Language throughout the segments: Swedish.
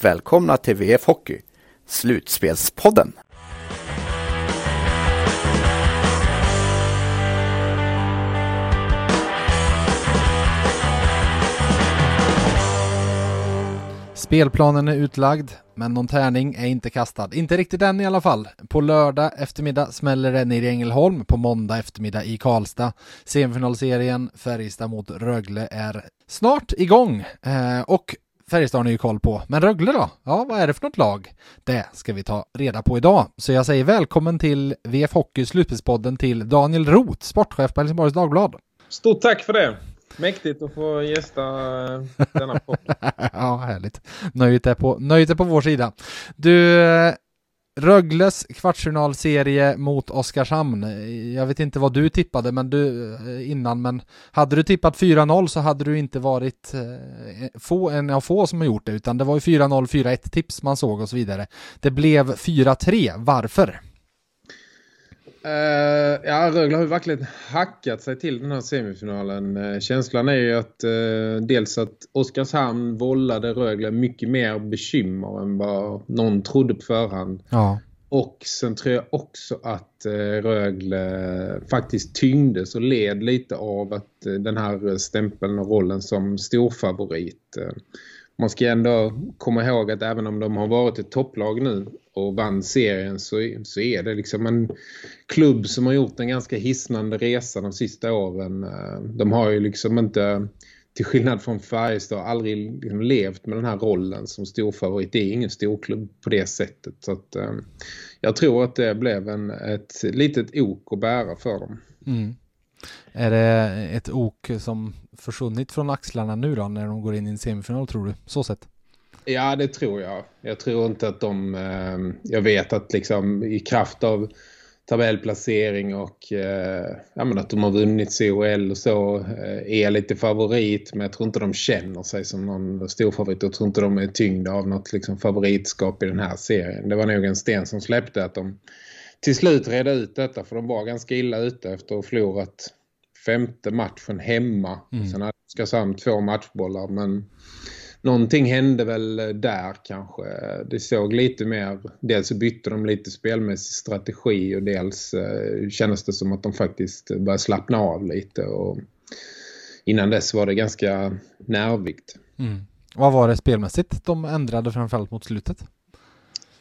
välkomna till VF Hockey, Slutspelspodden. Spelplanen är utlagd, men någon tärning är inte kastad. Inte riktigt än i alla fall. På lördag eftermiddag smäller det ner i Ängelholm, på måndag eftermiddag i Karlstad. Semifinalserien Färjestad mot Rögle är snart igång. Eh, och Färjestad har ni ju koll på. Men Rögle då? Ja, vad är det för något lag? Det ska vi ta reda på idag. Så jag säger välkommen till VF Hockey Slutspelspodden till Daniel Roth, sportchef på Helsingborgs Dagblad. Stort tack för det! Mäktigt att få gästa eh, denna podd. ja, härligt. Nöjet är, på, nöjet är på vår sida. Du, eh, Rögles kvartsfinalserie mot Oskarshamn. Jag vet inte vad du tippade men du, eh, innan, men hade du tippat 4-0 så hade du inte varit eh, få, en av få som har gjort det, utan det var ju 4-0, 4-1 tips man såg och så vidare. Det blev 4-3. Varför? Uh, ja, Rögle har ju verkligen hackat sig till den här semifinalen. Uh, känslan är ju att uh, dels att Oskarshamn vållade Rögle mycket mer bekymmer än vad någon trodde på förhand. Ja. Och sen tror jag också att Rögle faktiskt tyngdes och led lite av att den här stämpeln och rollen som storfavorit man ska ändå komma ihåg att även om de har varit ett topplag nu och vann serien så, så är det liksom en klubb som har gjort en ganska hisnande resa de sista åren. Eh, de har ju liksom inte, till skillnad från Färjestad, aldrig liksom levt med den här rollen som storfavorit. Det är ingen storklubb på det sättet. Så att, eh, jag tror att det blev en, ett litet ok att bära för dem. Mm. Är det ett ok som försvunnit från axlarna nu då när de går in i en semifinal tror du? Så sett. Ja, det tror jag. Jag tror inte att de... Eh, jag vet att liksom i kraft av tabellplacering och eh, ja, men att de har vunnit COL och så eh, är lite favorit men jag tror inte de känner sig som någon stor favorit jag tror inte de är tyngda av något liksom, favoritskap i den här serien. Det var nog en sten som släppte att de till slut reda ut detta för de var ganska illa ute efter att ha förlorat femte matchen hemma. Mm. Sen hade Oskarshamn två matchbollar men någonting hände väl där kanske. Det såg lite mer, dels bytte de lite spelmässig strategi och dels eh, kändes det som att de faktiskt började slappna av lite och innan dess var det ganska nervigt. Mm. Vad var det spelmässigt de ändrade framförallt mot slutet?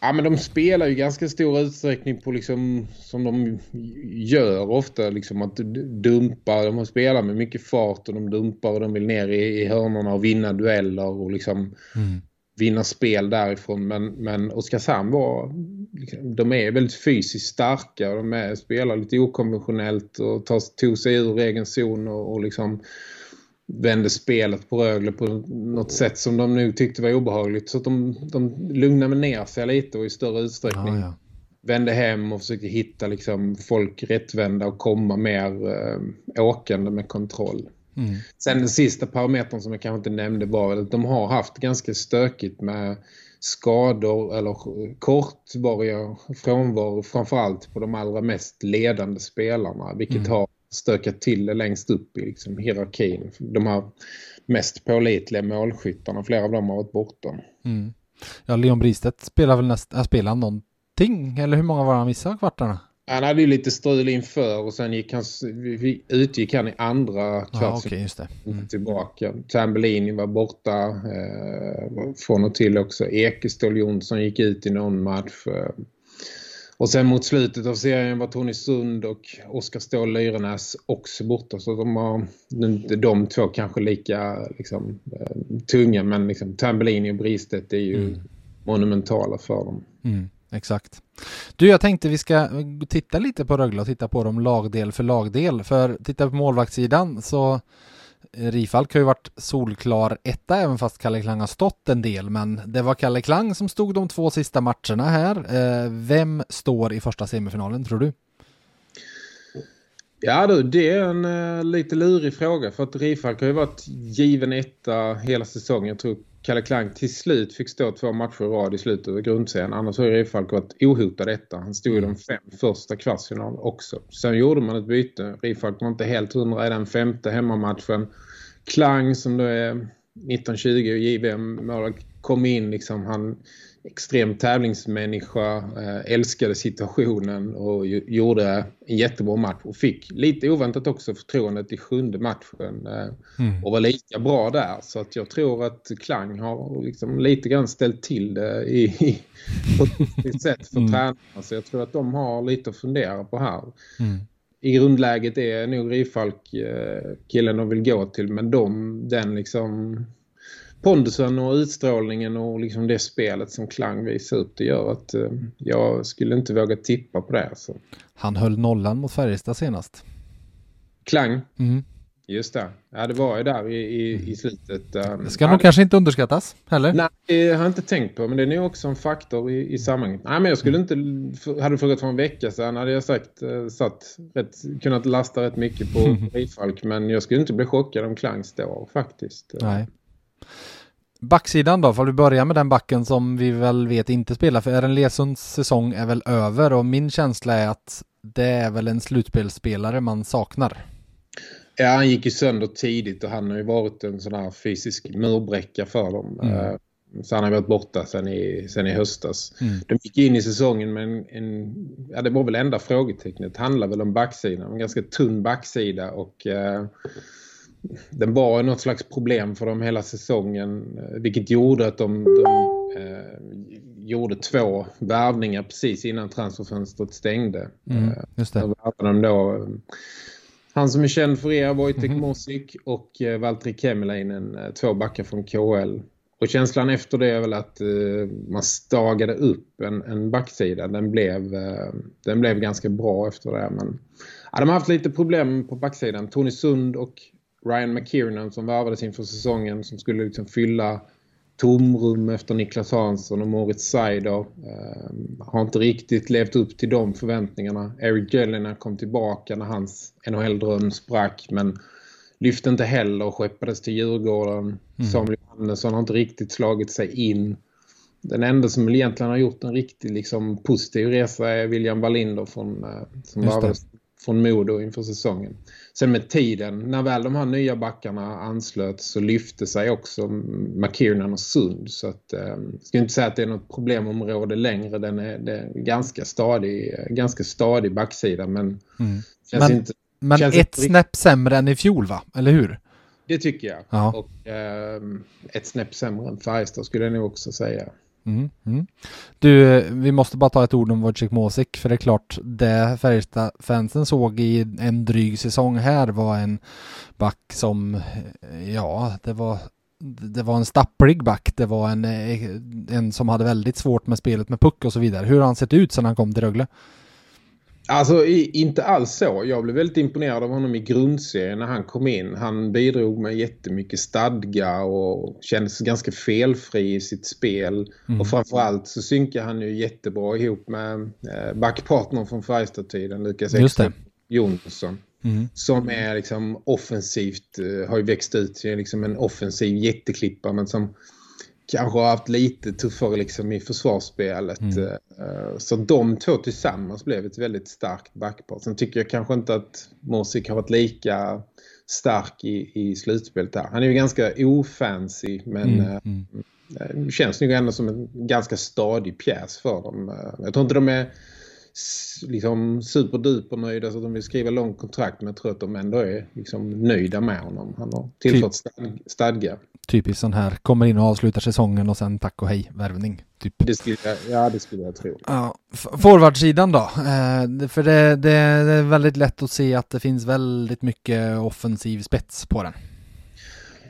Ja, men de spelar ju ganska stor utsträckning på liksom som de gör ofta liksom att dumpa. De har spelat med mycket fart och de dumpar och de vill ner i, i hörnorna och vinna dueller och liksom mm. vinna spel därifrån. Men, men Oskarshamn var liksom, de är väldigt fysiskt starka och de är, spelar lite okonventionellt och tar, tog sig ur egen zon och, och liksom vände spelet på Rögle på något sätt som de nu tyckte var obehagligt. Så att de, de lugnade ner sig lite och i större utsträckning ja, ja. vände hem och försökte hitta liksom folk rättvända och komma mer äh, åkande med kontroll. Mm. Sen den sista parametern som jag kanske inte nämnde var att de har haft ganska stökigt med skador eller kortvariga frånvaro framförallt på de allra mest ledande spelarna vilket mm. har stökat till det längst upp i liksom, hierarkin. De här mest pålitliga målskyttarna, flera av dem har varit borta. Mm. Ja, Leon Bristedt spelar väl nästan, spelar någonting? Eller hur många var han missade kvartarna? Han hade ju lite strul inför och sen gick han, utgick han i andra kvarten ja, okay, just det. Mm. tillbaka. Tambellini var borta eh, från och till också. Ekestål Jonsson gick ut i någon match. Eh, och sen mot slutet av serien var Tony Sund och Oskar Ståhl Lyrenäs också borta. Så de har inte de två kanske lika liksom, eh, tunga. Men liksom, Tambellini och Bristedt är ju mm. monumentala för dem. Mm, exakt. Du, jag tänkte vi ska titta lite på Rögle och titta på dem lagdel för lagdel. För titta på målvaktssidan så Rifalk har ju varit solklar etta även fast Kalle Klang har stått en del men det var Kalle Klang som stod de två sista matcherna här. Eh, vem står i första semifinalen tror du? Ja du, det är en uh, lite lurig fråga för att Rifalk har ju varit given etta hela säsongen. Jag tror Kalle Klang till slut fick stå två matcher i rad i slutet av grundserien. Annars har ju Rifalk varit ohotad etta. Han stod i de fem första kvartsfinalerna också. Sen gjorde man ett byte. Rifalk var inte helt hundra i den femte hemmamatchen. Klang som då är 1920 och JVM kom in liksom. Han extrem tävlingsmänniska, äh, älskade situationen och gjorde en jättebra match och fick lite oväntat också förtroendet i sjunde matchen äh, mm. och var lika bra där så att jag tror att Klang har liksom lite grann ställt till det i, i på ett sätt för mm. tränarna så jag tror att de har lite att fundera på här. Mm. I grundläget är nog Rifalk äh, killen de vill gå till men de, den liksom pondusen och utstrålningen och liksom det spelet som Klang visar upp det gör att eh, jag skulle inte våga tippa på det. Så. Han höll nollan mot Färjestad senast. Klang? Mm. Just det. Ja, det var ju där i, i, i slutet. Um, det ska nog kanske inte underskattas heller. Nej, det har jag inte tänkt på. Men det är nog också en faktor i, i sammanhanget. Nej, men jag skulle inte... Hade du frågat för en vecka sedan hade jag sagt uh, satt rätt, kunnat lasta rätt mycket på Rifalk. men jag skulle inte bli chockad om Klang står faktiskt. Nej. Backsidan då, får vi börja med den backen som vi väl vet inte spelar, för Eren Lesunds säsong är väl över och min känsla är att det är väl en slutspelsspelare man saknar. Ja, han gick ju sönder tidigt och han har ju varit en sån här fysisk murbräcka för dem. Mm. Eh, så han har varit borta sen i, sen i höstas. Mm. De gick in i säsongen med en, en, ja det var väl enda frågetecknet. Det handlar väl om backsidan. En ganska tunn backsida och eh, den var något slags problem för dem hela säsongen. Eh, vilket gjorde att de, de eh, gjorde två värvningar precis innan transferfönstret stängde. Mm, eh, just det. Då de då eh, han som är känd för er, Wojtek mm. Mosik och eh, Valtteri Kemelainen, två backar från KL. Och känslan efter det är väl att eh, man stagade upp en, en backsida. Den blev, eh, den blev ganska bra efter det. Men ja, de har haft lite problem på backsidan. Tony Sund och Ryan McKiernan som värvades inför säsongen som skulle liksom fylla tomrum efter Niklas Hansson och Moritz Seider eh, har inte riktigt levt upp till de förväntningarna. Eric Jelena kom tillbaka när hans NHL-dröm sprack men lyfte inte heller och skeppades till Djurgården. Mm. Samuel Johannesson har inte riktigt slagit sig in. Den enda som egentligen har gjort en riktigt liksom, positiv resa är William Wallinder från, eh, som värvades från Modo inför säsongen. Sen med tiden, när väl de här nya backarna anslöt så lyfte sig också McKiernan och Sund. Så att, eh, ska inte säga att det är något problemområde längre. Den är, det är ganska stadig, ganska stadig backsida men mm. känns men, inte... Men känns ett snäpp sämre än i fjol va? Eller hur? Det tycker jag. Ja. Och eh, ett snäpp sämre än Färjestad skulle jag nog också säga. Mm, mm. Du, eh, vi måste bara ta ett ord om Wojciech Mosik för det är klart det Färjestad-fansen såg i en dryg säsong här var en back som, eh, ja, det var det var en stapplig back, det var en, eh, en som hade väldigt svårt med spelet med puck och så vidare. Hur har han sett ut sedan han kom till Rögle? Alltså inte alls så. Jag blev väldigt imponerad av honom i grundserien när han kom in. Han bidrog med jättemycket stadga och kändes ganska felfri i sitt spel. Mm. Och framförallt så synkar han ju jättebra ihop med eh, backpartnern från Färjestad-tiden, Lukas Ekström Jonsson. Mm. Som är liksom offensivt, eh, har ju växt ut till liksom en offensiv jätteklippa men som kanske har haft lite tuffare liksom i försvarsspelet. Mm. Eh, så de två tillsammans blev ett väldigt starkt backpar. Sen tycker jag kanske inte att Morsik har varit lika stark i, i slutspelet här. Han är ju ganska ofancy men mm. Eh, mm. Eh, känns nog ändå som en ganska stadig pjäs för dem. Jag tror inte de är liksom superduper nöjda så att de vill skriva långt kontrakt men jag tror att de ändå är liksom nöjda med honom. Han har tillfört stadga. Typiskt sån här, kommer in och avslutar säsongen och sen tack och hej, värvning. Typ. Det skulle jag, ja, det skulle jag tro. Ja, forwardsidan då? Eh, för det, det, är väldigt lätt att se att det finns väldigt mycket offensiv spets på den.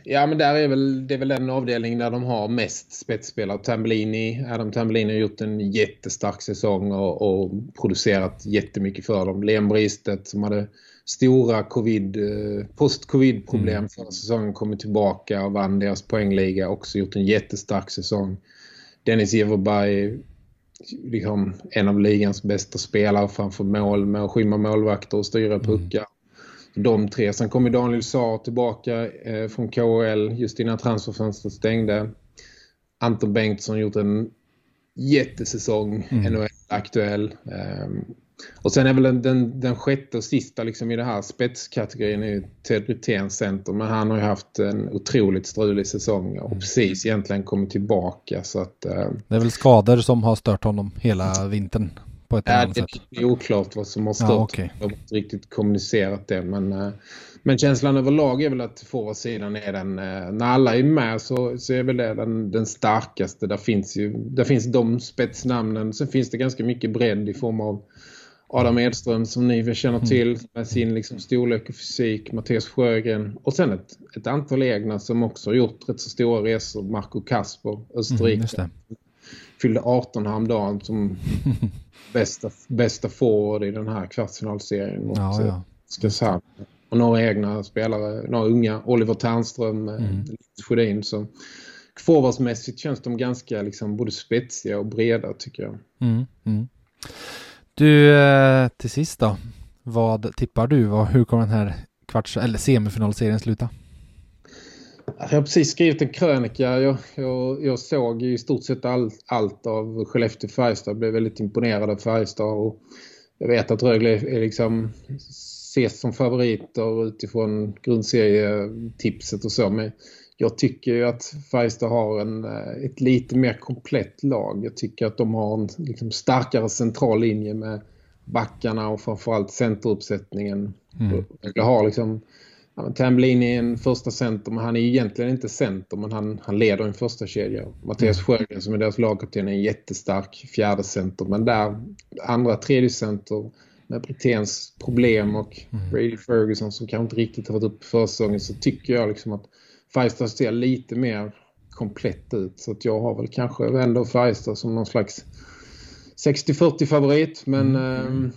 Ja, men där är väl, det är väl den avdelningen där de har mest spetsspelare. Tambellini, Adam Tambellini har gjort en jättestark säsong och, och producerat jättemycket för dem. Leon Bristet som hade stora covid, eh, post-covid-problem mm. förra säsongen kommer tillbaka och vann deras poängliga. Också gjort en jättestark säsong. Dennis Everberg liksom en av ligans bästa spelare framför mål med att skymma målvakter och styra mm. puckar. Mm. De tre. Sen kommer Daniel Saar tillbaka eh, från KHL just innan transferfönstret stängde. Anton Bengtsson gjort en jättesäsong, mm. NHL-aktuell. Um, och sen är väl den, den, den sjätte och sista liksom i det här spetskategorin är Ted Brithén center. Men han har ju haft en otroligt strulig säsong och mm. precis egentligen kommit tillbaka. Så att, uh, det är väl skador som har stört honom hela vintern på ett annat sätt. Det är oklart vad som har stört. Ja, okay. Jag har inte riktigt kommunicerat det. Men, uh, men känslan överlag är väl att forwardsidan är den, uh, när alla är med så, så är väl det den, den starkaste. Där finns ju där finns de spetsnamnen. Sen finns det ganska mycket bredd i form av Adam Edström som ni känner mm. till med sin liksom storlek och fysik, Mattias Sjögren och sen ett, ett antal egna som också har gjort rätt så stora resor, Marco Kasper, Österrike. Mm, fyllde 18 häromdagen som bästa, bästa forward i den här kvartsfinalserien mot ja, ja. Skarshamn. Och några egna spelare, några unga, Oliver Ternström, eh, mm. Sjödin som forwardsmässigt känns de ganska liksom både spetsiga och breda tycker jag. Mm, mm. Du, eh, till sist då. Vad tippar du? hur kommer den här kvarts eller semifinalserien sluta? Alltså, jag har precis skrivit en krönika. Jag, jag, jag såg i stort sett all, allt av Skellefteå Färjestad. Blev väldigt imponerad av Färjestad. Och jag vet att Rögle är liksom ses som favoriter utifrån grundserietipset och så. Men jag tycker ju att Färjestad har en, eh, ett lite mer komplett lag. Jag tycker att de har en liksom, starkare central linje med backarna och framförallt centeruppsättningen. Mm. Jag har liksom ja, Tambellini är en första center men han är egentligen inte center men han, han leder en första kedja. Mattias mm. Sjögren som är deras lagkapten är en jättestark fjärde center men där andra tredje center med Briténs problem och mm. Brady Ferguson som kanske inte riktigt har varit upp för säsongen så tycker jag liksom att Färjestad ser lite mer komplett ut. Så att jag har väl kanske ändå Färjestad som någon slags 60-40 favorit. Men mm. eh,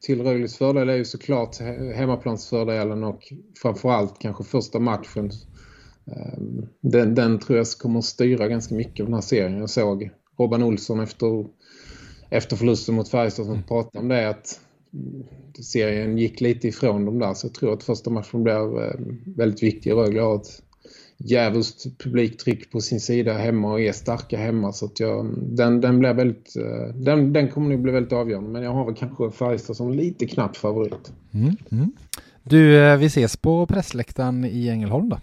till Rögles fördel är ju såklart hemmaplansfördelen och framförallt kanske första matchen. Eh, den, den tror jag kommer att styra ganska mycket av den här serien. Jag såg Robban Olsson efter, efter förlusten mot Färjestad som pratade om det att serien gick lite ifrån dem där så jag tror att första matchen blir eh, väldigt viktig. Rögle har ett djävulskt publiktryck på sin sida hemma och är starka hemma så att jag, den, den blir väldigt eh, den, den kommer nog bli väldigt avgörande men jag har väl kanske Färjestad som lite knapp favorit. Mm, mm. Du, eh, vi ses på pressläktaren i Ängelholm då?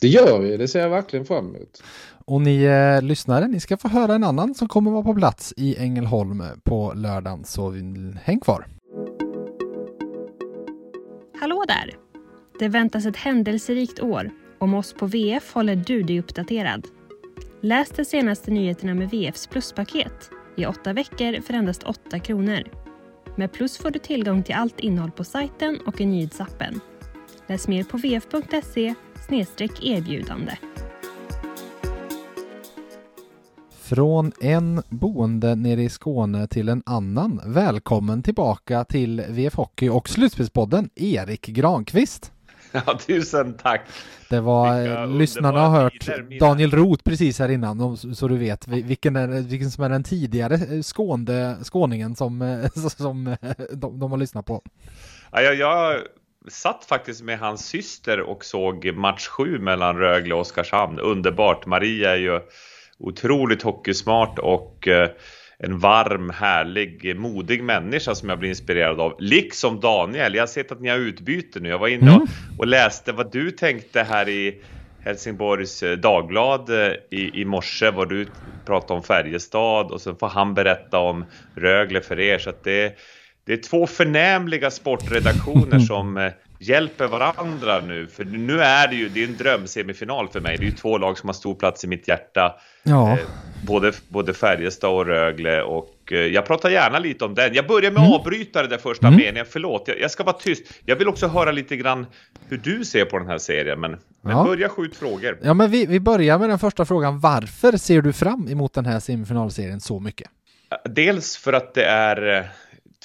Det gör vi, det ser jag verkligen fram emot. Och ni eh, lyssnare, ni ska få höra en annan som kommer vara på plats i Ängelholm på lördagen så häng kvar. Hallå där! Det väntas ett händelserikt år om oss på VF håller du dig uppdaterad. Läs de senaste nyheterna med VFs pluspaket i åtta veckor för endast 8 kronor. Med Plus får du tillgång till allt innehåll på sajten och i nyhetsappen. Läs mer på vf.se erbjudande. Från en boende nere i Skåne till en annan. Välkommen tillbaka till VF Hockey och Slutspelspodden, Erik Granqvist. Ja, tusen tack. Det var, Vilka lyssnarna har hört tider, Daniel Roth precis här innan, så du vet vilken, är, vilken som är den tidigare eh, skånde, skåningen som, eh, som eh, de, de har lyssnat på. Ja, jag, jag satt faktiskt med hans syster och såg match sju mellan Rögle och Oskarshamn. Underbart. Maria är ju otroligt hockeysmart och en varm, härlig, modig människa som jag blir inspirerad av. Liksom Daniel. Jag har sett att ni har utbyte nu. Jag var inne och, mm. och läste vad du tänkte här i Helsingborgs eh, Dagblad eh, i, i morse, vad du pratade om Färjestad och sen får han berätta om Rögle för er. Så att det, det är två förnämliga sportredaktioner som eh, hjälper varandra nu. För nu är det ju det är en drömsemifinal för mig. Det är ju två lag som har stor plats i mitt hjärta. Ja. Eh, både, både Färjestad och Rögle och eh, jag pratar gärna lite om den. Jag börjar med mm. avbrytare där första mm. meningen, förlåt. Jag, jag, ska vara tyst. Jag vill också höra lite grann hur du ser på den här serien, men, men ja. börja skjut frågor. Ja, men vi, vi börjar med den första frågan. Varför ser du fram emot den här semifinalserien så mycket? Dels för att det är eh,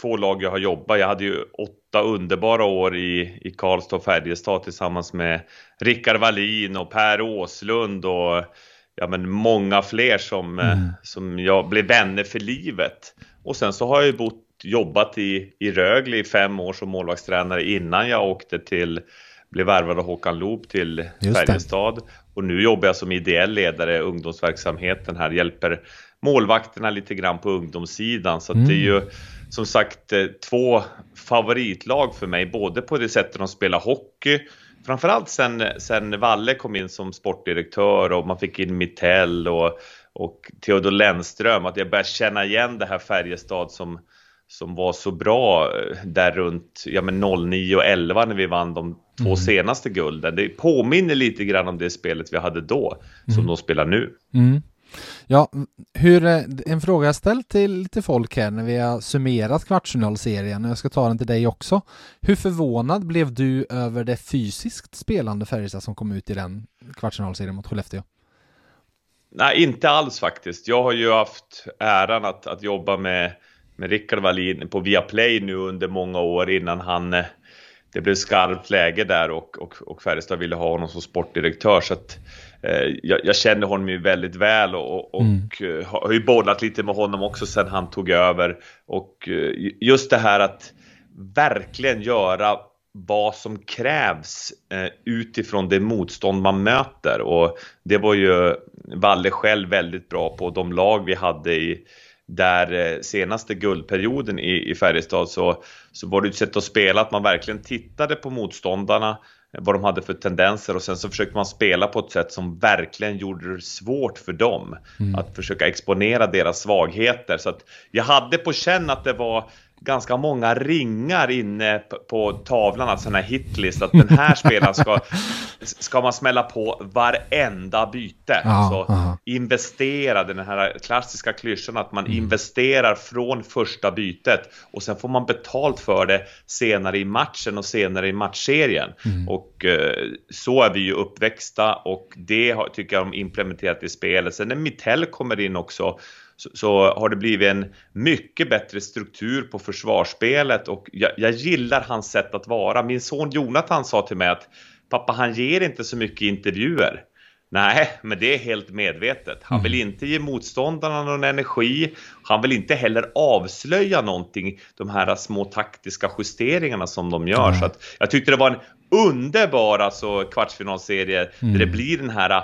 två lag jag har jobbat. Jag hade ju åtta underbara år i, i Karlstad och Färjestad tillsammans med Rickard Wallin och Per Åslund och ja, men många fler som, eh, mm. som jag blev vänner för livet. Och sen så har jag ju bott, jobbat i, i Rögle i fem år som målvaktstränare innan jag åkte till, blev värvad av Håkan Loop till Färjestad. Och nu jobbar jag som ideell ledare i ungdomsverksamheten här, hjälper målvakterna lite grann på ungdomssidan. Så mm. det är ju som sagt eh, två favoritlag för mig, både på det sättet de spelar hockey, framförallt sen, sen Valle kom in som sportdirektör och man fick in Mittell och, och Theodor Lennström, att jag började känna igen det här Färjestad som, som var så bra eh, där runt ja, men 09 och 11 när vi vann de två mm. senaste gulden. Det påminner lite grann om det spelet vi hade då, som mm. de spelar nu. Mm. Ja, hur, eh, en fråga jag ställt till lite folk här när vi har summerat kvartsfinalserien och jag ska ta den till dig också. Hur förvånad blev du över det fysiskt spelande Färjestad som kom ut i den kvartsfinalserien mot Skellefteå? Nej, inte alls faktiskt. Jag har ju haft äran att, att jobba med, med Rickard Wallin på Viaplay nu under många år innan han eh, det blev skarpt läge där och, och, och Färjestad ville ha honom som sportdirektör. Så att, jag, jag, känner honom ju väldigt väl och, och mm. Eh, har ju bollat lite med honom också sen han tog över. Och eh, just det här att verkligen göra vad som krävs eh, utifrån det motstånd man möter och det var ju Valle själv väldigt bra på de lag vi hade i där eh, senaste guldperioden i, i Färjestad så, så var det ett sätt att spela att man verkligen tittade på motståndarna eh, vad de hade för tendenser och sen så försökte man spela på ett sätt som verkligen gjorde det svårt för dem mm. att försöka exponera deras svagheter. Så att jag hade på känn att det var ganska många ringar inne på tavlan, alltså den här hitlist, att den här spelaren ska, ska man smälla på varenda byte. Ja, så aha. investera, den här klassiska klyschan att man mm. investerar från första bytet och sen får man betalt för det senare i matchen och senare i matchserien. Mm. Och eh, så är vi ju uppväxta och det har, tycker jag de implementerat i spelet. Sen när Mittell kommer in också så, så, har det blivit en mycket bättre struktur på försvarsspelet och jag, jag, gillar hans sätt att vara. Min son Jonathan sa till mig att pappa han ger inte så mycket intervjuer. Nej, men det är helt medvetet. Han vill mm. inte ge motståndarna någon energi. Han vill inte heller avslöja någonting, de här små taktiska justeringarna som de gör. Mm. Så att jag tyckte det var en underbar alltså, kvartsfinalserie mm. där det blir den här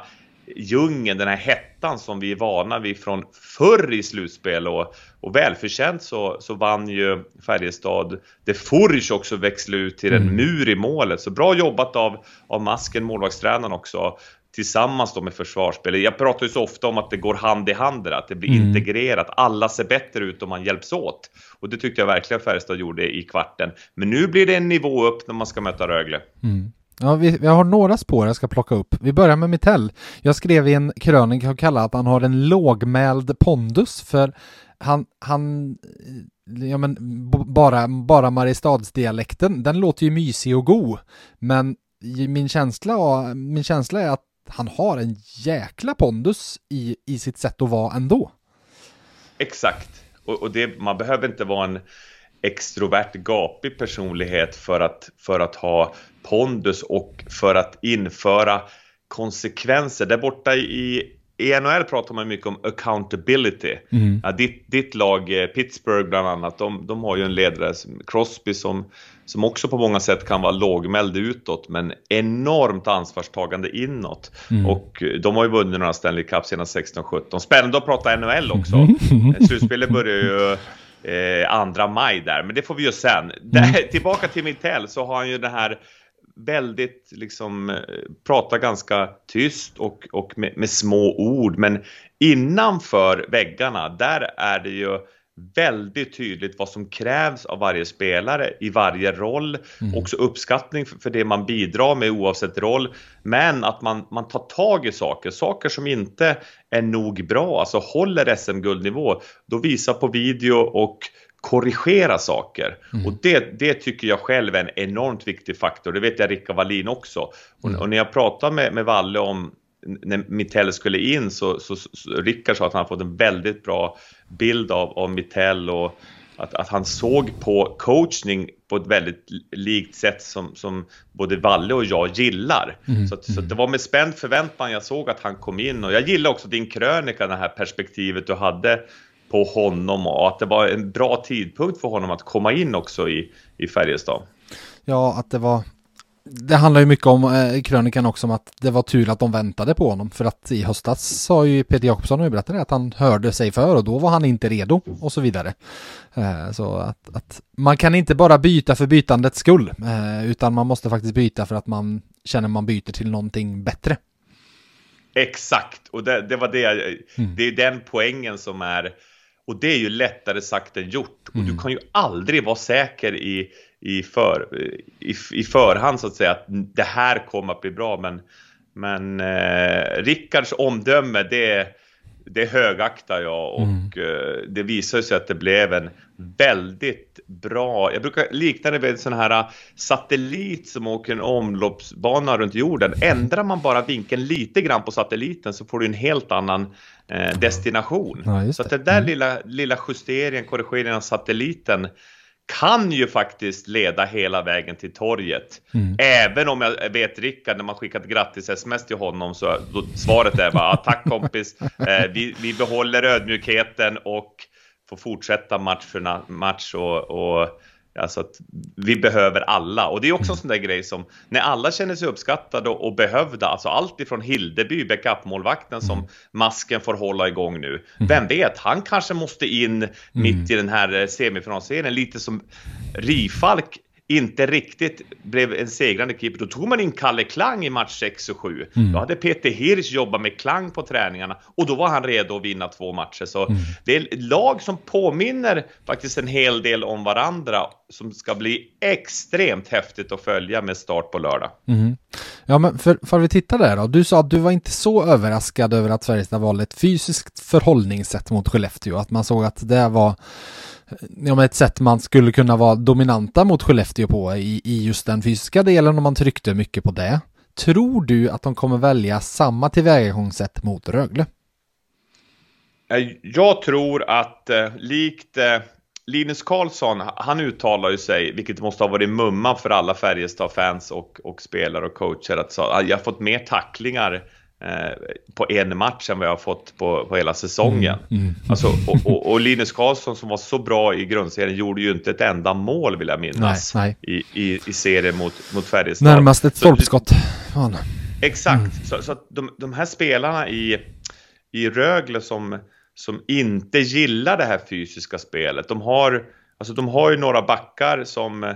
djungeln, den här hettan som vi är vana vid från förr i slutspel och, och välförtjänt så, så vann ju Färjestad det Furch också växla ut till en mm. mur i målet. Så bra jobbat av, av Masken, målvaktstränaren också tillsammans då med försvarsspelet. Jag pratar ju så ofta om att det går hand i hand där, att det blir mm. integrerat. Alla ser bättre ut om man hjälps åt. Och det tyckte jag verkligen Färjestad gjorde i kvarten. Men nu blir det en nivå upp när man ska möta Rögle. Mm. Ja, vi, vi, har några spår jag ska plocka upp. Vi börjar med Mittell. Jag skrev i en krönika och kallade att han har en lågmäld pondus för han, han ja men bara, bara Mariestadsdialekten, den låter ju mysig och god. Men min känsla, min känsla är att han har en jäkla pondus i, i sitt sätt att vara ändå. Exakt, och, och det, man behöver inte vara en extrovert, gapig personlighet för att, för att ha pondus och för att införa konsekvenser. Där borta i, i NHL pratar man mycket om accountability. Mm. Ja, ditt, ditt lag, eh, Pittsburgh bland annat, de, de har ju en ledare, Crosby, som, som också på många sätt kan vara lågmäld utåt men enormt ansvarstagande inåt. Mm. Och eh, de har ju vunnit några Stanley Cup senast 16-17. Spännande att prata NHL också. Mm. Slutspelet börjar ju eh, andra maj där, men det får vi ju sen. Mm. Där, tillbaka till Mittell så har han ju det här väldigt, liksom, eh, pratar ganska tyst och, och med, med, små ord, men innanför väggarna, där är det ju väldigt tydligt vad som krävs av varje spelare i varje roll. Mm. Också uppskattning för det man bidrar med oavsett roll. Men att man, man tar tag i saker, saker som inte är nog bra, alltså håller SM-guldnivå. Då visa på video och korrigera saker. Mm. Och det, det tycker jag själv är en enormt viktig faktor. Det vet jag Rickard Wallin också. Och, mm. och när jag pratar med, med Valle om när Mittell skulle in så, så, så Rickard sa att han fått en väldigt bra bild av, av Mittell och att, att han såg på coachning på ett väldigt likt sätt som, som både Valle och jag gillar. Mm, så, att, mm. så det var med spänd förväntan jag såg att han kom in och jag gillar också din krönika, det här perspektivet du hade på honom och att det var en bra tidpunkt för honom att komma in också i, i Färjestad. Ja, att det var det handlar ju mycket om eh, krönikan också om att det var tur att de väntade på honom för att i höstas sa ju Peter Jakobsson och berättade att han hörde sig för och då var han inte redo och så vidare. Eh, så att, att, man kan inte bara byta för bytandets skull eh, utan man måste faktiskt byta för att man känner man byter till någonting bättre. Exakt, och det, det var det, mm. det är den poängen som är och det är ju lättare sagt än gjort. Mm. Och du mm. kan ju aldrig vara säker i, i, för, i, i förhand så att säga att det här kommer att bli bra. Men, men eh, Rickards omdöme det, det högaktar jag och mm. eh, det visar sig att det blev en väldigt bra, jag brukar likna det vid en sån här satellit som åker en omloppsbana runt jorden. Ändrar man bara vinkeln lite grann på satelliten så får du en helt annan eh, destination. Ja, så att den där mm. lilla, lilla justeringen, korrigeringen av satelliten kan ju faktiskt leda hela vägen till torget. Mm. Även om jag vet Rickard, när man skickat grattis-sms till honom så då, svaret är bara tack kompis, eh, vi, vi behåller ödmjukheten och får fortsätta match för match och, och Alltså att vi behöver alla och det är också en sån där grej som när alla känner sig uppskattade och, behövda, alltså allt ifrån Hildeby, backupmålvakten som mm. masken får hålla igång nu. Mm. Vem vet, han kanske måste in mm. mitt i den här semifinalserien, lite som Rifalk inte riktigt blev en segrande keeper, då tog man in Kalle Klang i match 6 och 7. Mm. Då hade Peter Hirsch jobbat med Klang på träningarna och då var han redo att vinna två matcher. Så mm. det är lag som påminner faktiskt en hel del om varandra som ska bli extremt häftigt att följa med start på lördag. Mm. Ja, men för, för vi tittar där då. Du sa att du var inte så överraskad över att Färjestad valde ett fysiskt förhållningssätt mot Skellefteå, att man såg att det var Eh, ja, ett sätt man skulle kunna vara dominanta mot Skellefteå på i, i just den fysiska delen om man tryckte mycket på det. Tror du att de kommer välja samma tillvägagångssätt mot Rögle? Eh, jag tror att eh, likt eh, Linus Karlsson, han uttalar ju sig, vilket måste ha varit mumma för alla Färjestad-fans och, och spelare och coacher, att så, ah, jag har fått mer tacklingar Eh, på en match än vad jag har fått på, på hela säsongen. Mm, mm. Alltså, och, och, och, Linus Karlsson som var så bra i grundserien gjorde ju inte ett enda mål vill jag minnas nej, nej. I, i, i serien mot, mot Färjestad. Närmast ett stolpskott. Exakt, mm. så, så, att de, de här spelarna i, i Rögle som, som inte gillar det här fysiska spelet, de har, alltså, de har ju några backar som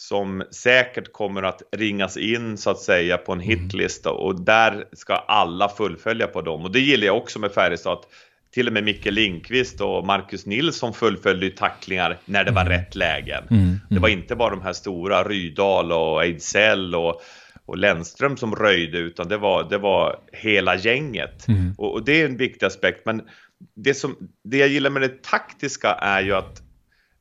som säkert kommer att ringas in så att säga på en mm. hitlista och där ska alla fullfölja på dem. Och det gillar jag också med Färjestad att till och med Micke Lindqvist och Marcus Nilsson fullföljde tacklingar när det var mm. rätt lägen. Mm. Mm. Det var inte bara de här stora Rydal och Ejdsell och, och Lennström som röjde utan det var, det var hela gänget. Mm. Och, och, det är en viktig aspekt. Men det, som, det jag gillar med det taktiska är ju att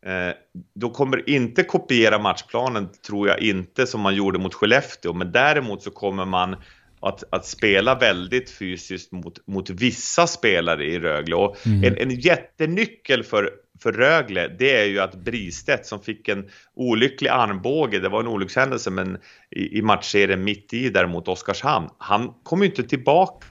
Eh, de kommer inte kopiera matchplanen, tror jag inte, som man gjorde mot Skellefteå, men däremot så kommer man att, att spela väldigt fysiskt mot, mot vissa spelare i Rögle. Och mm. en, en jättenyckel för, för Rögle, det är ju att Bristedt som fick en olycklig armbåge, det var en olyckshändelse, men i, i matchserien mitt i där mot Oskarshamn, han kom ju inte tillbaka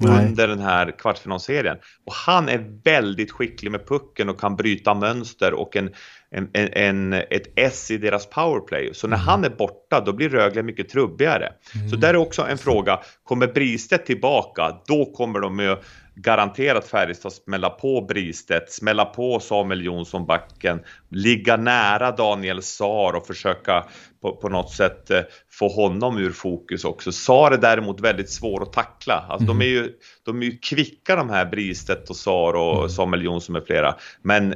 Nej. under den här kvartsfinalserien. Och han är väldigt skicklig med pucken och kan bryta mönster och en, en, en, ett S i deras powerplay. Så när mm. han är borta då blir Rögle mycket trubbigare. Mm. Så där är också en fråga, kommer Bristedt tillbaka då kommer de ju garanterat Färjestad smälla på Bristedt, smälla på Samuel Jonsson backen, ligga nära Daniel Sar och försöka på, på något sätt eh, få honom ur fokus också. Sar är däremot väldigt svår att tackla. Alltså mm. de, är ju, de är ju kvicka de här Bristedt och Sar och mm. Samuel Jonsson med flera. Men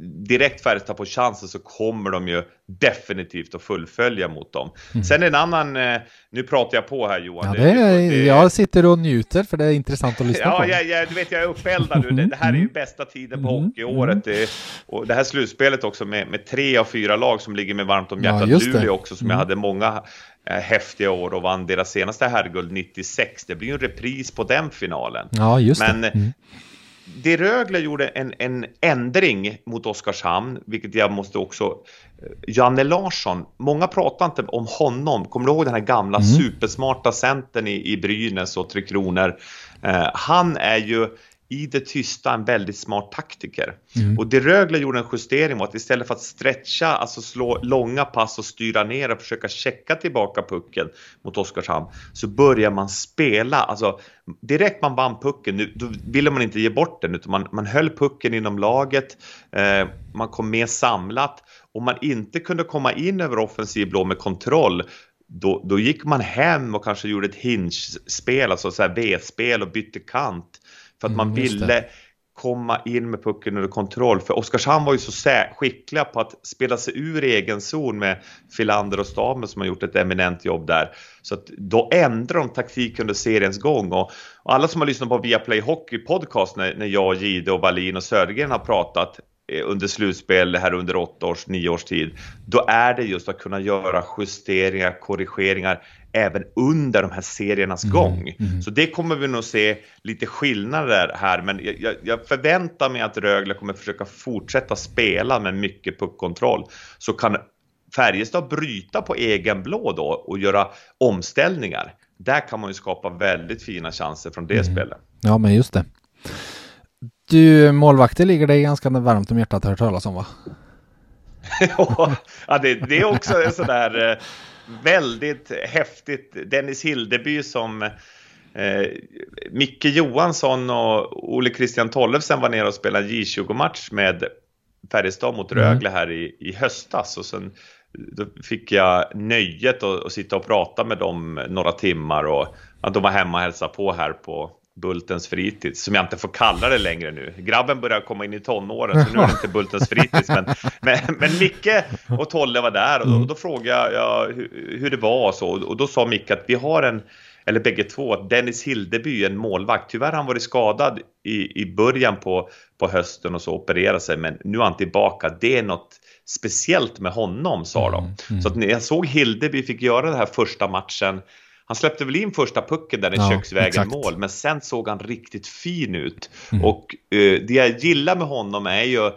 direkt Färjestad på chansen så kommer de ju definitivt att fullfölja mot dem. Mm. Sen en annan, eh, nu pratar jag på här Johan. Ja, det är, det, jag sitter och njuter för det är intressant att lyssna ja, på. Ja, jag, du vet jag är uppeldad nu. Det, här är ju mm. bästa tiden på mm. hockeyåret. Det, och det här slutspelet också med, med tre av fyra lag som ligger med varmt om hjärtat. Ja, Luleå också som mm. jag hade många eh, häftiga år och vann deras senaste herrguld 96. Det blir ju en repris på den finalen. Ja, just Men, det. Mm det Rögle gjorde en, en ändring mot Oskarshamn, vilket jag måste också... Eh, Janne Larsson, många pratar inte om honom. Kommer du ihåg den här gamla mm. supersmarta centern i, i Brynäs och Tre Kronor? Eh, han är ju i det tysta en väldigt smart taktiker. Mm. Och det Rögle gjorde en justering var att istället för att stretcha, alltså slå långa pass och styra ner och försöka checka tillbaka pucken mot Oskarshamn, så börjar man spela, alltså direkt man vann pucken, nu, då ville man inte ge bort den, utan man, man höll pucken inom laget, eh, man kom mer samlat. och man inte kunde komma in över offensiv blå med kontroll, då, då gick man hem och kanske gjorde ett hinge-spel, alltså så här V-spel och bytte kant. För att man mm, ville komma in med pucken under kontroll. För Oskarshamn var ju så skickliga på att spela sig ur egen zon med Filander och Stamen som har gjort ett eminent jobb där. Så att då ändrar de taktik under seriens gång. Och, och alla som har lyssnat på Viaplay Hockey podcast när, när jag, Gide och Wallin och Södergren har pratat eh, under slutspel här under åtta års, nio års tid, då är det just att kunna göra justeringar, korrigeringar även under de här seriernas mm. gång. Mm. Så det kommer vi nog se lite skillnader här, men jag, jag, förväntar mig att Rögle kommer försöka fortsätta spela med mycket puckkontroll. Så kan Färjestad bryta på egen blå då och göra omställningar. Där kan man ju skapa väldigt fina chanser från det mm. spelet. Ja, men just det. Du, målvakter ligger dig ganska varmt om hjärtat att höra talas om va? ja, det, det, är också en sån där eh, väldigt häftigt. Dennis Hildeby som eh, Micke Johansson och Ole Christian Tollefsen var nere och spelade J20-match med Färjestad mot mm. Rögle här i, i höstas och sen då fick jag nöjet att, att sitta och prata med dem några timmar och att de var hemma och hälsade på här på Bultens fritids, som jag inte får kalla det längre nu. Grabben börjar komma in i tonåren, så nu är det inte Bultens fritids. Men, men, men Micke och Tolle var där och då, och då frågade jag hur, hur, det var och så. Och då sa Micke att vi har en, eller bägge två, att Dennis Hildeby, en målvakt, tyvärr har han varit skadad i, i början på, på hösten och så opererade sig, men nu är han tillbaka. Det är något speciellt med honom, sa de. Mm, mm. Så att när jag såg Hildeby fick göra den här första matchen han släppte väl in första pucken där i ja, köksvägen exakt. mål, men sen såg han riktigt fin ut. Mm. Och uh, det jag gillar med honom är ju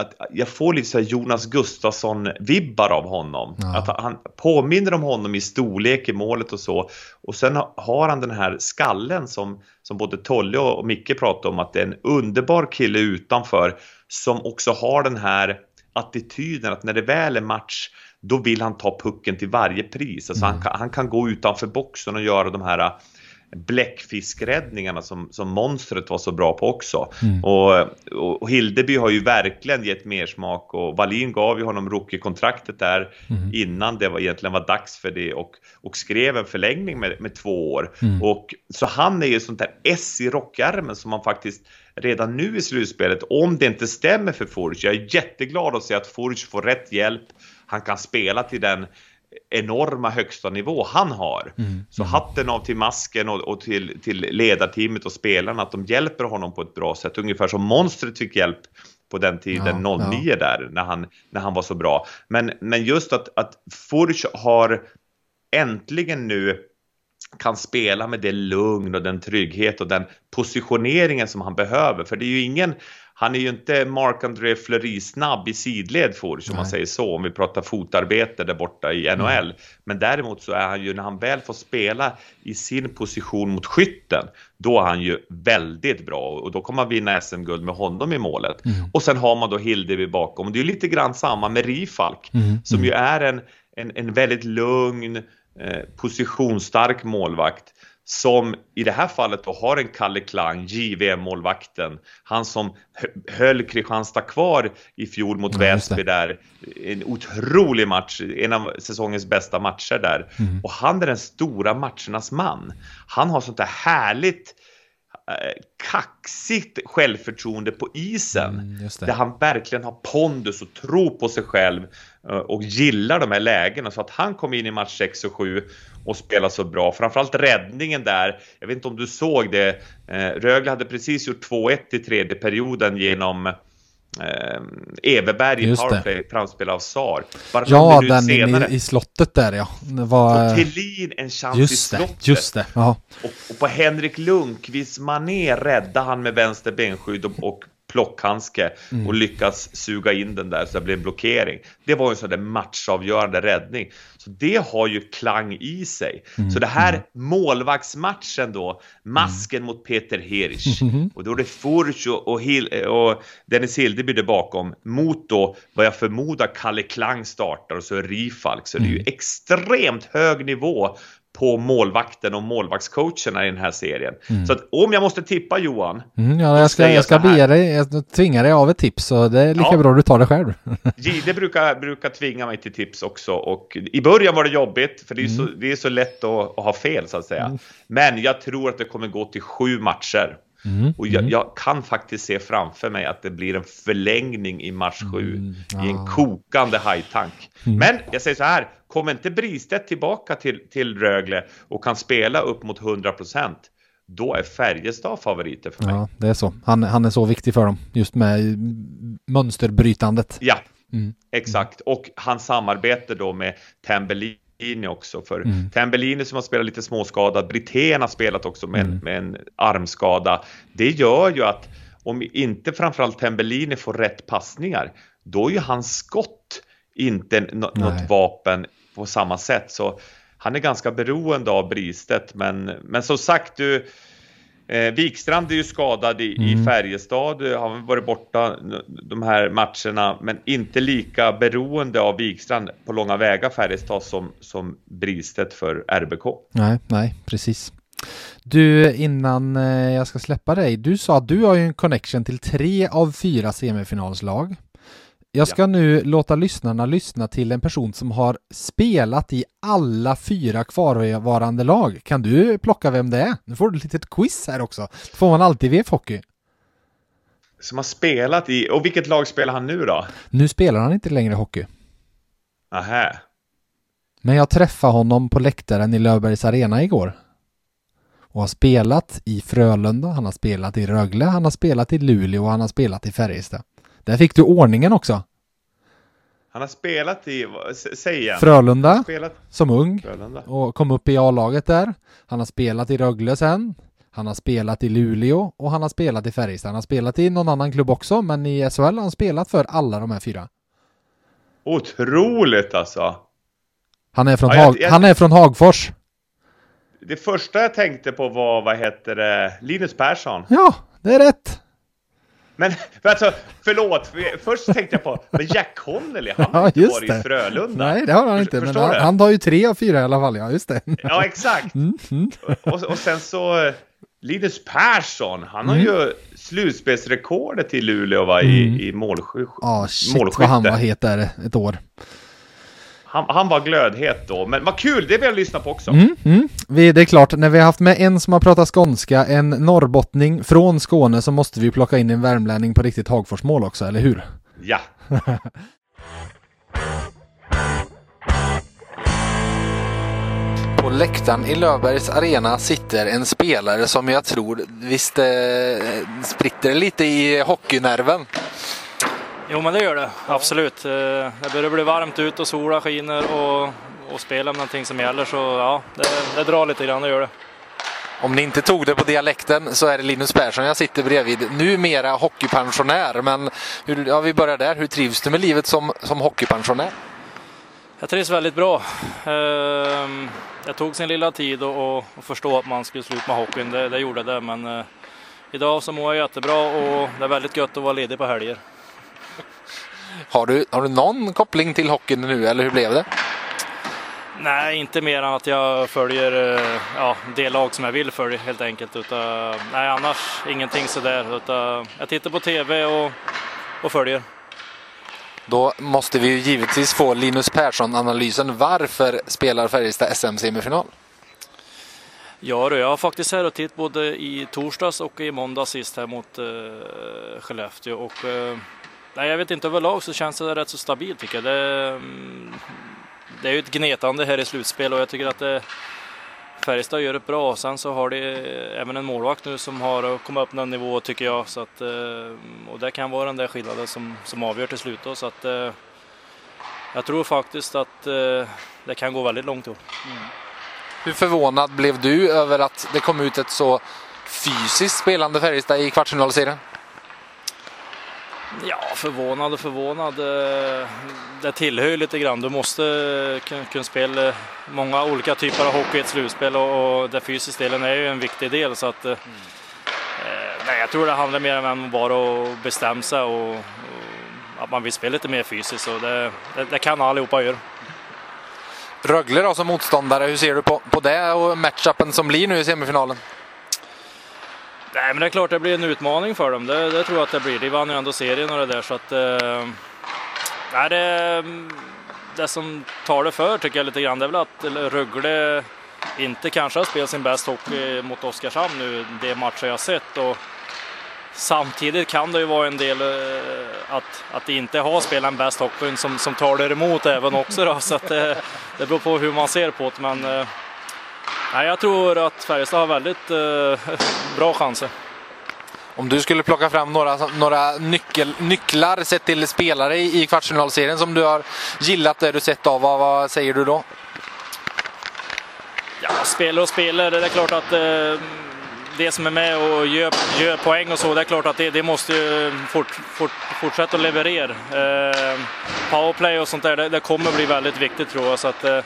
att jag får lite så Jonas Gustafsson-vibbar av honom. Ja. Att han påminner om honom i storlek i målet och så. Och sen har han den här skallen som, som både Tolle och Micke pratar om, att det är en underbar kille utanför som också har den här attityden att när det väl är match då vill han ta pucken till varje pris. Alltså mm. han, kan, han kan gå utanför boxen och göra de här äh, bläckfiskräddningarna som, som monstret var så bra på också. Mm. Och, och, Hildeby har ju verkligen gett mer smak och Wallin gav ju honom rookie-kontraktet där mm. innan det var, egentligen var dags för det och, och skrev en förlängning med, med två år. Mm. Och, så han är ju sånt där S i rockärmen som man faktiskt redan nu i slutspelet, om det inte stämmer för Forge, jag är jätteglad att se att Forge får rätt hjälp han kan spela till den enorma högsta nivå han har. Mm. Så mm. hatten av till masken och, och, till, till ledarteamet och spelarna att de hjälper honom på ett bra sätt. Ungefär som monstret fick hjälp på den tiden, ja, 09 ja. där, när han, när han var så bra. Men, men just att, att Furch har äntligen nu kan spela med det lugn och den trygghet och den positioneringen som han behöver. För det är ju ingen, han är ju inte Marc-André Fleury-snabb i sidled for, som man säger så, om vi pratar fotarbete där borta i NHL. Mm. Men däremot så är han ju, när han väl får spela i sin position mot skytten, då är han ju väldigt bra och då kommer man vinna SM-guld med honom i målet. Mm. Och sen har man då Hildeby bakom, och det är ju lite grann samma med Rifalk, mm. som ju är en, en, en väldigt lugn, eh, positionsstark målvakt som i det här fallet då har en Kalle Klang, JVM-målvakten, han som höll Kristianstad kvar i fjol mot ja, Väsby där. En otrolig match, en av säsongens bästa matcher där. Mm. Och han är den stora matchernas man. Han har sånt där härligt kaxigt självförtroende på isen. Mm, där han verkligen har pondus och tror på sig själv eh, och gillar de här lägena. Så att han kom in i match 6 och 7 och spelade så bra. Framförallt räddningen där. Jag vet inte om du såg det. Eh, Rögle hade precis gjort 2-1 i tredje perioden genom eh, Everberg i powerplay, framspel av Sar. Bara ja, den senare, i, i, slottet där ja. Det var... Och Thelin en chans just i slottet. Det, just det. Och, och, på Henrik Lundqvist Mané räddade han med vänster benskydd och, och plockhandske mm. och lyckas suga in den där så det blev blockering. Det var en sån där matchavgörande räddning. Så det har ju klang i sig. Mm. Så det här mm. målvaktsmatchen då, masken mot Peter Hirsch och då är det Furch och, och, och Dennis Hildeby där bakom mot då vad jag förmodar Kalle Klang startar och så Rifalk. Så det är ju mm. extremt hög nivå på målvakten och målvaktscoacherna i den här serien. Mm. Så att om jag måste tippa Johan. Mm, ja, jag ska, jag ska be dig, jag tvingar dig av ett tips så det är lika ja. bra du tar det själv. Gide brukar, brukar tvinga mig till tips också och i början var det jobbigt för det är, mm. så, det är så lätt att, att, ha fel så att säga. Mm. Men jag tror att det kommer gå till sju matcher. Mm, och jag, mm. jag, kan faktiskt se framför mig att det blir en förlängning i match 7 mm, i en kokande hajtank. Mm. Men jag säger så här, kommer inte Bristedt tillbaka till, till Rögle och kan spela upp mot 100 procent, då är Färjestad favoriter för mig. Ja, det är så. Han, han är så viktig för dem, just med mönsterbrytandet. Ja, mm. exakt. Och hans samarbete då med Tambellini också. För mm. Tambellini som har spelat lite småskadad, Brithén har spelat också med, mm. med en armskada. Det gör ju att om inte framförallt Tambellini får rätt passningar, då är ju hans skott inte något vapen på samma sätt. Så han är ganska beroende av Bristet. Men, men som sagt, du, eh, Wikstrand är ju skadad i, mm. i Färjestad. Han har varit borta de här matcherna, men inte lika beroende av Wikstrand på långa vägar Färjestad som, som Bristet för RBK. Nej, nej, precis. Du, innan eh, jag ska släppa dig, du sa att du har ju en connection till tre av fyra semifinalslag. Jag ska ja. nu låta lyssnarna lyssna till en person som har spelat i alla fyra kvarvarande lag. Kan du plocka vem det är? Nu får du ett litet quiz här också. Det får man alltid i VF Hockey. Som har spelat i, och vilket lag spelar han nu då? Nu spelar han inte längre hockey. Aha. Men jag träffade honom på läktaren i Löfbergs Arena igår. Och har spelat i Frölunda, han har spelat i Rögle, han har spelat i Luleå och han har spelat i Färjestad. Där fick du ordningen också. Han har spelat i, säg igen. Frölunda, som ung. Frölunda. Och kom upp i A-laget där. Han har spelat i Rögle sen. Han har spelat i Luleå och han har spelat i Färjestad. Han har spelat i någon annan klubb också, men i SHL har han spelat för alla de här fyra. Otroligt alltså! Han är från, ja, jag, jag... Han är från Hagfors. Det första jag tänkte på var, vad heter det, Linus Persson. Ja, det är rätt. Men alltså, förlåt, först tänkte jag på, men Jack Connelly, han har ja, inte varit det. i Frölunda. Nej, det har han inte, men han, han har ju tre av fyra i alla fall, ja just det. Ja, exakt. Mm, mm. Och, och sen så, Linus Persson, han har mm. ju slutspelsrekordet i Luleå va, i, mm. i. Ja, shit målskytte. vad han var het där ett år. Han, han, var glödhet då, men vad kul, det vill jag lyssna på också. Mm, mm. Vi, det är klart, när vi har haft med en som har pratat skånska, en norrbottning från Skåne, så måste vi plocka in en värmlänning på riktigt Hagforsmål också, eller hur? Ja. på läktaren i Löfbergs arena sitter en spelare som jag tror visst eh, spritter lite i hockeynerven. Jo men det gör det, absolut. Eh, det börjar bli varmt ute och solen skiner och, och spela med någonting som gäller så ja, det, det drar lite grann, det gör det. Om ni inte tog det på dialekten så är det Linus Persson jag sitter bredvid. Numera hockeypensionär, men hur, ja, vi börjar där. Hur trivs du med livet som, som hockeypensionär? Jag trivs väldigt bra. Ehm, jag tog sin lilla tid att förstå att man skulle sluta med hockeyn, det, det gjorde det. Men eh, idag så mår jag jättebra och det är väldigt gött att vara ledig på helger. Har du, har du någon koppling till hockeyn nu eller hur blev det? Nej, inte mer än att jag följer eh, ja, det lag som jag vill följa helt enkelt. Utan, nej, annars ingenting sådär. Utan jag tittar på tv och, och följer. Då måste vi givetvis få Linus Persson-analysen. Varför spelar Färjestad SM-semifinal? Ja, jag har faktiskt här och titt både i torsdags och i måndag sist här mot eh, Skellefteå. Och, eh, nej, jag vet inte, överlag så känns det rätt så stabilt tycker jag. Det, mm, det är ju ett gnetande här i slutspel och jag tycker att det, Färjestad gör det bra. Sen så har de eh, även en målvakt nu som har kommit upp någon nivå tycker jag. Så att, eh, och det kan vara den där skillnaden som, som avgör till slut. Då, så att, jag tror faktiskt att det kan gå väldigt långt. Då. Mm. Hur förvånad blev du över att det kom ut ett så fysiskt spelande Färjestad i kvartsfinalserien? Ja, förvånad och förvånad. Det tillhör ju lite grann. Du måste kunna spela många olika typer av hockey i ett slutspel och den fysiska delen är ju en viktig del. Så att, mm. nej, jag tror det handlar mer om bara att bestämma sig och, och att man vill spela lite mer fysiskt. Och det, det, det kan allihopa göra. Rögle då som motståndare, hur ser du på, på det och matchupen som blir nu i semifinalen? Nej, men det är klart det blir en utmaning för dem. Det, det tror jag att det blir. De vann ju ändå serien och det där så att... Eh, nej, det, det som tar det för tycker jag lite grann det är väl att Rögle inte kanske har spelat sin bäst hockey mot Oskarshamn nu, de matcher jag sett. Och samtidigt kan det ju vara en del eh, att, att de inte har spelat en bäst hockey som, som tar det emot även också. Då, så att det, det beror på hur man ser på det. Men eh, Nej, jag tror att Färjestad har väldigt eh, bra chanser. Om du skulle plocka fram några, några nyckel, nycklar sett till spelare i, i kvartsfinalserien som du har gillat det du sett av, vad, vad säger du då? Ja, spelare och spelare, det är klart att eh, det som är med och gör, gör poäng och så, det är klart att det, det måste fort, fort, fortsätta att leverera. Eh, powerplay och sånt där, det, det, kommer bli väldigt viktigt tror jag. Så att, eh,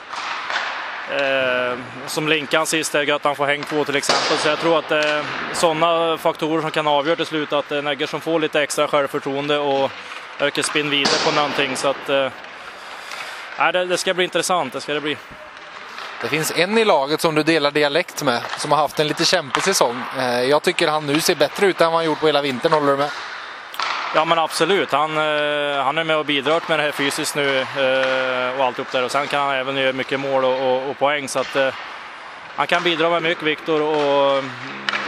Eh, som Linkan sist, är att han får häng på till exempel. Så jag tror att det eh, är sådana faktorer som kan avgöra till slut att eh, Negger som får lite extra självförtroende och ökar spinn vidare på någonting. Så att, eh, det, det ska bli intressant, det ska det bli. Det finns en i laget som du delar dialekt med, som har haft en lite kämpig säsong. Eh, jag tycker han nu ser bättre ut än vad han gjort på hela vintern, håller du med? Ja men absolut, han, eh, han är med och bidrar med det här fysiskt nu eh, och alltihop där och sen kan han även göra mycket mål och, och, och poäng så att eh, han kan bidra med mycket Viktor och mm,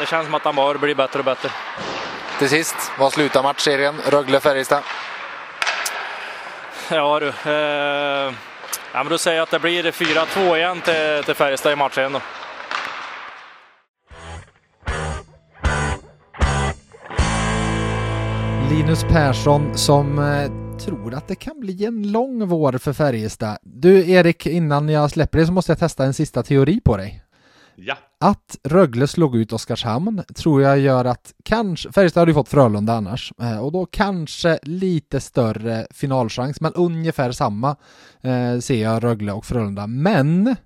det känns som att han bara blir bättre och bättre. Till sist, vad slutar matchserien? Rögle-Färjestad? Ja du, eh, ja, men då säger jag att det blir 4-2 igen till, till Färjestad i matchen då. Linus Persson som eh, tror att det kan bli en lång vår för Färjestad. Du Erik, innan jag släpper det så måste jag testa en sista teori på dig. Ja. Att Rögle slog ut Oskarshamn tror jag gör att kanske, Färjestad hade ju fått Frölunda annars, eh, och då kanske lite större finalchans, men ungefär samma eh, ser jag Rögle och Frölunda. Men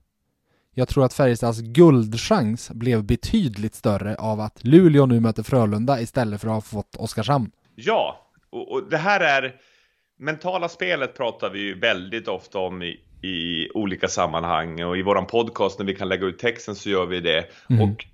jag tror att Färjestads guldchans blev betydligt större av att Luleå nu möter Frölunda istället för att ha fått Oskarshamn. Ja, och, och, det här är mentala spelet pratar vi ju väldigt ofta om i, i olika sammanhang och i våran podcast när vi kan lägga ut texten så gör vi det. Mm. Och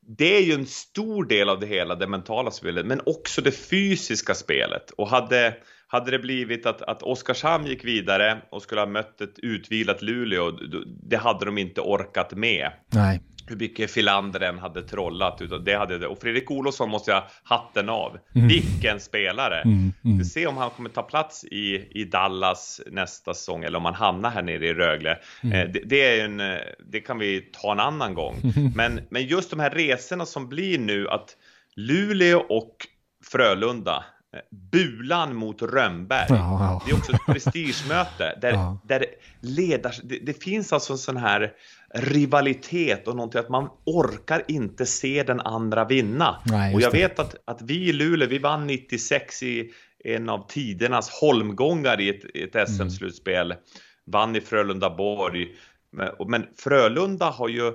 det är ju en stor del av det hela, det mentala spelet, men också det fysiska spelet. Och hade, hade det blivit att, att Oskarshamn gick vidare och skulle ha mött ett utvilat Luleå, det hade de inte orkat med. Nej hur mycket Filander än hade trollat. Utan det hade det. Och Fredrik Olofsson måste jag hatten av. Mm. Vilken spelare! Mm, mm. Vi se om han kommer ta plats i, i Dallas nästa säsong eller om han hamnar här nere i Rögle. Mm. Eh, det, det, är en, eh, det kan vi ta en annan gång. Men, men just de här resorna som blir nu att Luleå och Frölunda eh, Bulan mot Rönnberg. Ja, ja. Det är också ett prestigemöte där, ja. där ledars, det, det, finns alltså en sån här rivalitet och någonting att man orkar inte se den andra vinna. Nej, och jag det. vet att, att vi i Luleå, vi vann 96 i en av tidernas holmgångar i ett, ett SM-slutspel. Mm. Vann i Frölunda-Borg. Men, men Frölunda har ju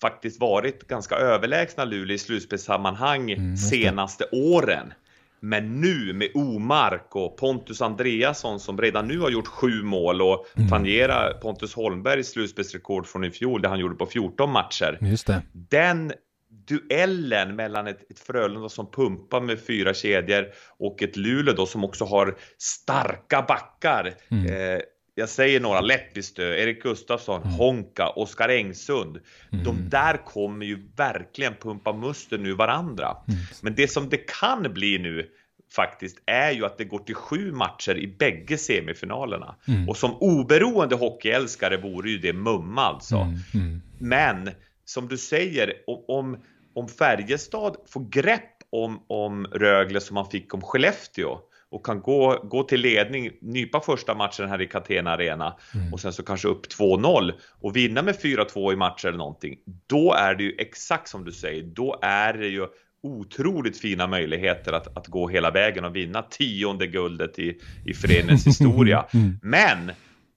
faktiskt varit ganska överlägsna Luleå i slutspelssammanhang mm, senaste åren. Men nu med Omark och Pontus Andreasson som redan nu har gjort sju mål och mm. tangera Pontus Holmbergs slutspelsrekord från i fjol, det han gjorde på 14 matcher. Just det. Den duellen mellan ett, ett Frölunda som pumpar med fyra kedjor och ett Luleå då som också har starka backar. Mm. Eh, jag säger några, Leppistö, Erik Gustafsson, mm. Honka, Oskar Engsund. Mm. De där kommer ju verkligen pumpa musten nu varandra. Mm. Men det som det kan bli nu faktiskt är ju att det går till sju matcher i bägge semifinalerna. Mm. Och som oberoende hockeyälskare vore ju det mumma alltså. Mm. Men som du säger, om, om Färjestad får grepp om, om Rögle som man fick om Skellefteå och kan gå, gå till ledning, nypa första matchen här i Catena Arena mm. och sen så kanske upp 2-0 och vinna med 4-2 i matcher eller någonting. Då är det ju exakt som du säger, då är det ju otroligt fina möjligheter att, att gå hela vägen och vinna tionde guldet i, i föreningens historia. Mm. Men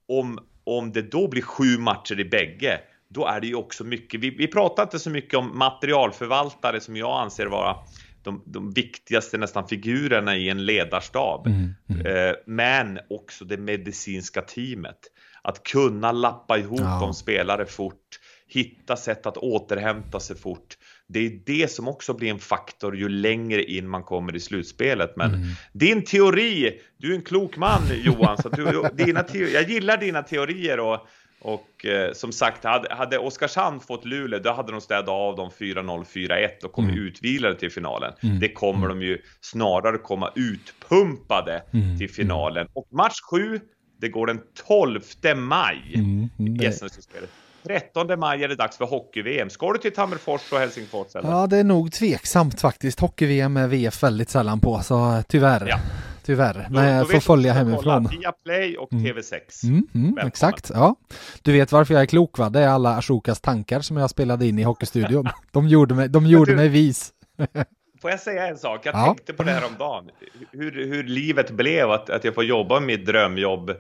om, om det då blir sju matcher i bägge, då är det ju också mycket, vi, vi pratar inte så mycket om materialförvaltare som jag anser vara de, de viktigaste nästan figurerna i en ledarstab. Mm, mm. Eh, men också det medicinska teamet. Att kunna lappa ihop ja. de spelare fort, hitta sätt att återhämta sig fort. Det är det som också blir en faktor ju längre in man kommer i slutspelet. Men mm. din teori, du är en klok man Johan, så du, dina teori, jag gillar dina teorier och och eh, som sagt, hade, hade Oskarshamn fått Luleå, då hade de städat av dem 4-0, 4-1 och kommit mm. utvilade till finalen. Mm. Det kommer mm. de ju snarare komma utpumpade mm. till finalen. Och match 7, det går den 12 maj mm. i SM-slutspelet. 13 maj är det dags för hockey-VM. Ska du till Tammerfors och Helsingfors? Eller? Ja, det är nog tveksamt faktiskt. Hockey-VM är VF väldigt sällan på, så tyvärr. Ja tyvärr. Men jag får följa hemifrån. Via Play och mm. TV6. Mm, mm, exakt, ja. Du vet varför jag är klok va? Det är alla Ashokas tankar som jag spelade in i Hockeystudion. De gjorde mig, de gjorde du, mig vis. får jag säga en sak? Jag ja. tänkte på det här om dagen. Hur, hur livet blev att, att jag får jobba med mitt drömjobb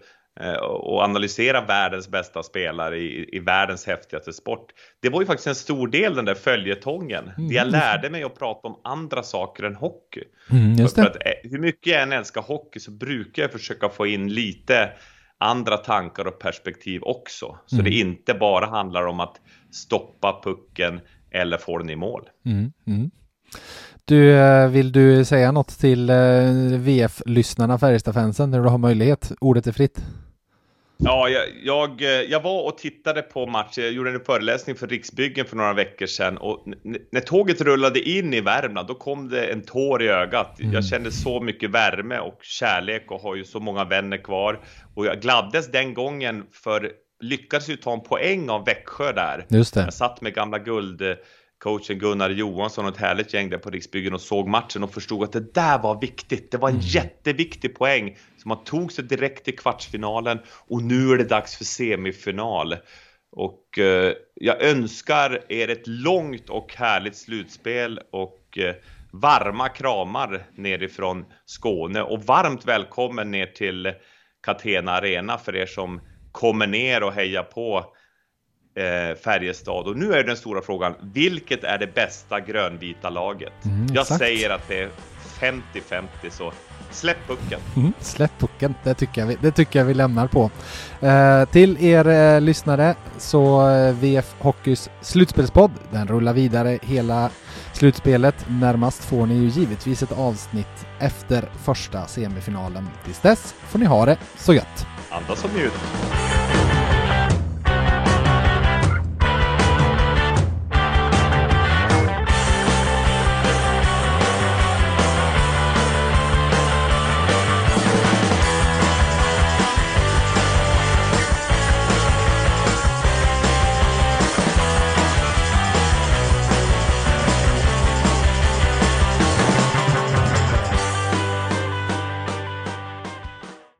och analysera världens bästa spelare i, i världens häftigaste sport. Det var ju faktiskt en stor del den där följetongen. Mm. jag lärde mig att prata om andra saker än hockey. Mm, för, att, eh, hur mycket jag än älskar hockey så brukar jag försöka få in lite andra tankar och perspektiv också. Så mm. det inte bara handlar om att stoppa pucken eller få den i mål. Du, eh, vill du säga något till VF-lyssnarna, Färjestad-fansen, när du har möjlighet? Ordet är fritt. Ja, jag, jag, jag, var och tittade på matchen. Jag gjorde en föreläsning för Riksbyggen för några veckor sedan och när tåget rullade in i Värmland då kom det en tår i ögat. Mm. Jag kände så mycket värme och kärlek och har ju så många vänner kvar och jag gladdes den gången för lyckades ju ta en poäng av Växjö där. Just det. Jag satt med gamla guld coachen Gunnar Johansson och ett härligt gäng där på Riksbyggen och såg matchen och förstod att det där var viktigt. Det var en mm. jätteviktig poäng. Så man tog sig direkt till kvartsfinalen och nu är det dags för semifinal. Och eh, jag önskar er ett långt och härligt slutspel och eh, varma kramar nerifrån Skåne och varmt välkommen ner till Catena Arena för er som kommer ner och hejar på eh, Färjestad. Och nu är den stora frågan, vilket är det bästa grönvita laget? Mm, jag säger att det är 50-50, så släpp pucken. Mm, släpp pucken, det tycker, jag vi, det tycker jag vi lämnar på. Eh, till er eh, lyssnare så eh, VF Hockeys slutspelspodd, den rullar vidare hela slutspelet. Närmast får ni ju givetvis ett avsnitt efter första semifinalen. Tills dess får ni ha det så gött. Andas och njut.